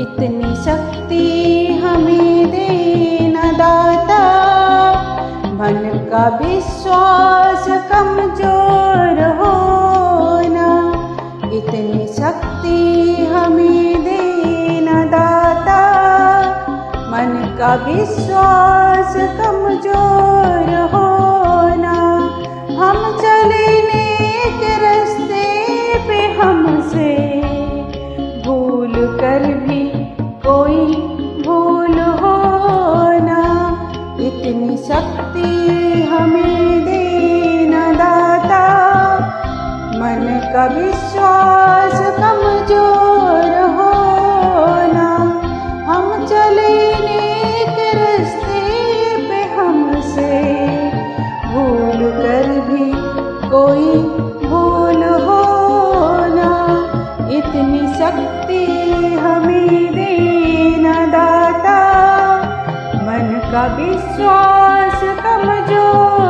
इतनी शक्ति हमें दे का विश्वास कमज़ोर हो होना, इतनी शक्ति हमें देना दाता। मन का विश्वास कमज़ोर हो होना, हम चले के रास्ते पे हमसे भूल कर भी कोई भूल होना, इतनी शक्ति हमें देना दाता मन का विश्वास कमज़ोर होना। हम चले नेक रास्ते पे हमसे। भूल कर भी कोई भूल होना। इतनी शक्ति हमें देना दाता मन का विश्वास Oh.